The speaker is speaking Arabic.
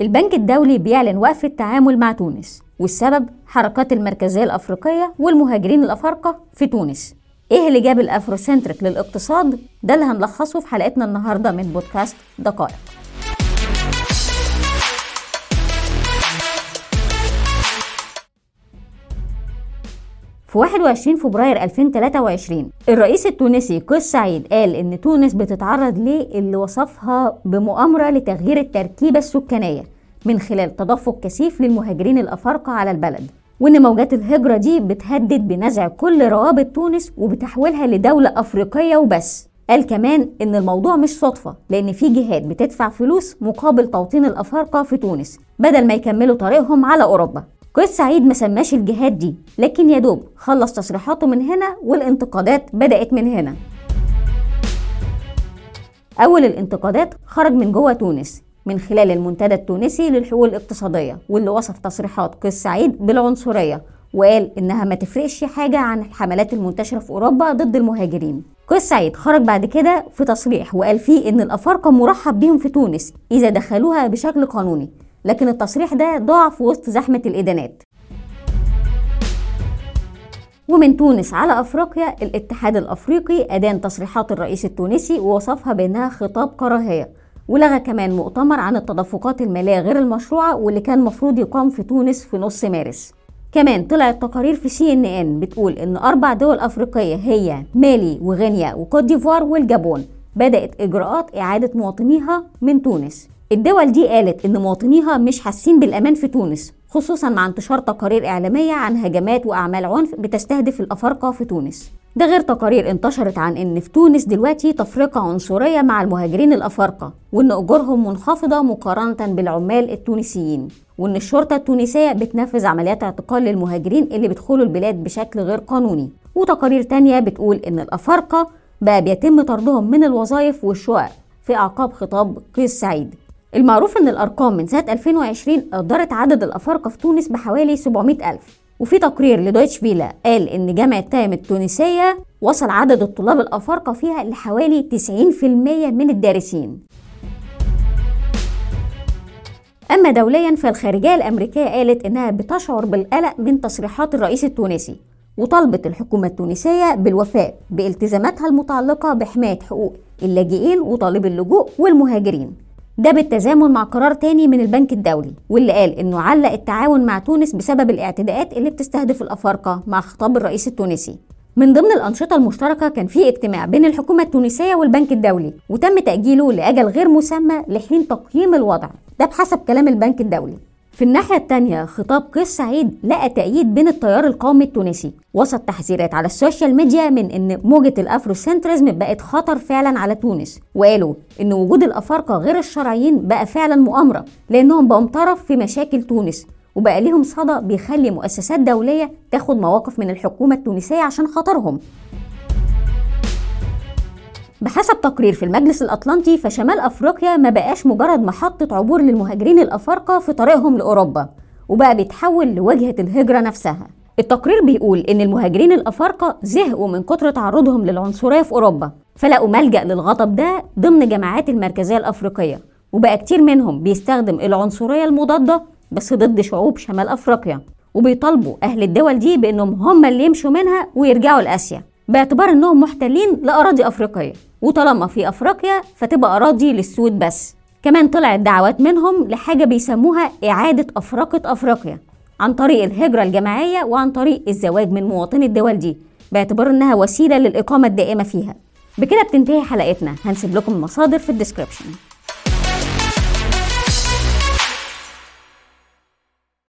البنك الدولي بيعلن وقف التعامل مع تونس والسبب حركات المركزية الأفريقية والمهاجرين الأفارقة في تونس. إيه اللي جاب ال Afrocentric للاقتصاد؟ ده اللي هنلخصه في حلقتنا النهارده من بودكاست دقائق. في 21 فبراير 2023 الرئيس التونسي قيس سعيد قال إن تونس بتتعرض للي وصفها بمؤامرة لتغيير التركيبة السكانية من خلال تدفق كثيف للمهاجرين الأفارقة على البلد وإن موجات الهجرة دي بتهدد بنزع كل روابط تونس وبتحويلها لدولة أفريقية وبس. قال كمان إن الموضوع مش صدفة لأن في جهات بتدفع فلوس مقابل توطين الأفارقة في تونس بدل ما يكملوا طريقهم على أوروبا. قيس سعيد ما سماش الجهات دي لكن يا دوب خلص تصريحاته من هنا والانتقادات بدأت من هنا. أول الانتقادات خرج من جوه تونس من خلال المنتدى التونسي للحقوق الاقتصادية واللي وصف تصريحات قيس سعيد بالعنصرية وقال إنها ما تفرقش حاجة عن الحملات المنتشرة في أوروبا ضد المهاجرين. قيس سعيد خرج بعد كده في تصريح وقال فيه إن الأفارقة مرحب بيهم في تونس إذا دخلوها بشكل قانوني. لكن التصريح ده ضاع في وسط زحمة الإدانات. ومن تونس على أفريقيا الاتحاد الأفريقي أدان تصريحات الرئيس التونسي ووصفها بأنها خطاب كراهية ولغى كمان مؤتمر عن التدفقات المالية غير المشروعة واللي كان مفروض يقام في تونس في نص مارس. كمان طلعت تقارير في سي إن إن بتقول إن أربع دول أفريقية هي مالي وغينيا وكوت ديفوار والجابون بدأت إجراءات إعادة مواطنيها من تونس. الدول دي قالت إن مواطنيها مش حاسين بالأمان في تونس خصوصا مع انتشار تقارير إعلامية عن هجمات وأعمال عنف بتستهدف الأفارقة في تونس. ده غير تقارير انتشرت عن إن في تونس دلوقتي تفرقة عنصرية مع المهاجرين الأفارقة وإن أجورهم منخفضة مقارنة بالعمال التونسيين وإن الشرطة التونسية بتنفذ عمليات اعتقال للمهاجرين اللي بيدخلوا البلاد بشكل غير قانوني. وتقارير تانية بتقول إن الأفارقة بقى بيتم طردهم من الوظائف والشقق في أعقاب خطاب قيس سعيد. المعروف إن الأرقام من سنة 2020 قدرت عدد الأفارقة في تونس بحوالي 700 ألف. وفي تقرير لدويتش فيلا قال إن جامعة تايم التونسية وصل عدد الطلاب الأفارقة فيها لحوالي 90% من الدارسين. أما دوليا فالخارجية الأمريكية قالت إنها بتشعر بالقلق من تصريحات الرئيس التونسي وطالبت الحكومة التونسية بالوفاء بالتزاماتها المتعلقة بحماية حقوق اللاجئين وطالبي اللجوء والمهاجرين. ده بالتزامن مع قرار تاني من البنك الدولي واللي قال إنه علق التعاون مع تونس بسبب الاعتداءات اللي بتستهدف الأفارقة مع خطاب الرئيس التونسي. من ضمن الأنشطة المشتركة كان في اجتماع بين الحكومة التونسية والبنك الدولي وتم تأجيله لأجل غير مسمى لحين تقييم الوضع. ده بحسب كلام البنك الدولي. في الناحية التانية خطاب قيس سعيد لقى تأييد بين التيار القومي التونسي. وسط تحذيرات على ال social media من إن موجة ال Afrocentrism بقت خطر فعلا على تونس. وقالوا إن وجود الأفارقة غير الشرعيين بقى فعلا مؤامرة لأنهم بقوا طرف في مشاكل تونس وبقى ليهم صدى بيخلي مؤسسات دولية تاخد مواقف من الحكومة التونسية عشان خاطرهم. بحسب تقرير في المجلس الأطلنطي فشمال أفريقيا ما بقاش مجرد محطة عبور للمهاجرين الأفارقة في طريقهم لأوروبا وبقى بيتحول لوجهة الهجرة نفسها. التقرير بيقول إن المهاجرين الأفارقة زهقوا من كتر تعرضهم للعنصرية في أوروبا فلقوا ملجأ للغضب ده ضمن جماعات المركزية الأفريقية وبقى كتير منهم بيستخدم العنصرية المضادة بس ضد شعوب شمال أفريقيا وبيطالبوا أهل الدول دي بأنهم هم اللي يمشوا منها ويرجعوا لآسيا باعتبار أنهم محتلين لأراضي أفريقية. وطالما في أفريقيا فتبقى أراضي للسود بس. كمان طلعت دعوات منهم لحاجة بيسموها إعادة أفرقة أفريقيا عن طريق الهجرة الجماعية وعن طريق الزواج من مواطني الدول دي باعتبار إنها وسيلة للإقامة الدائمة فيها. بكده بتنتهي حلقتنا. هنسيب لكم المصادر في الديسكريبشن.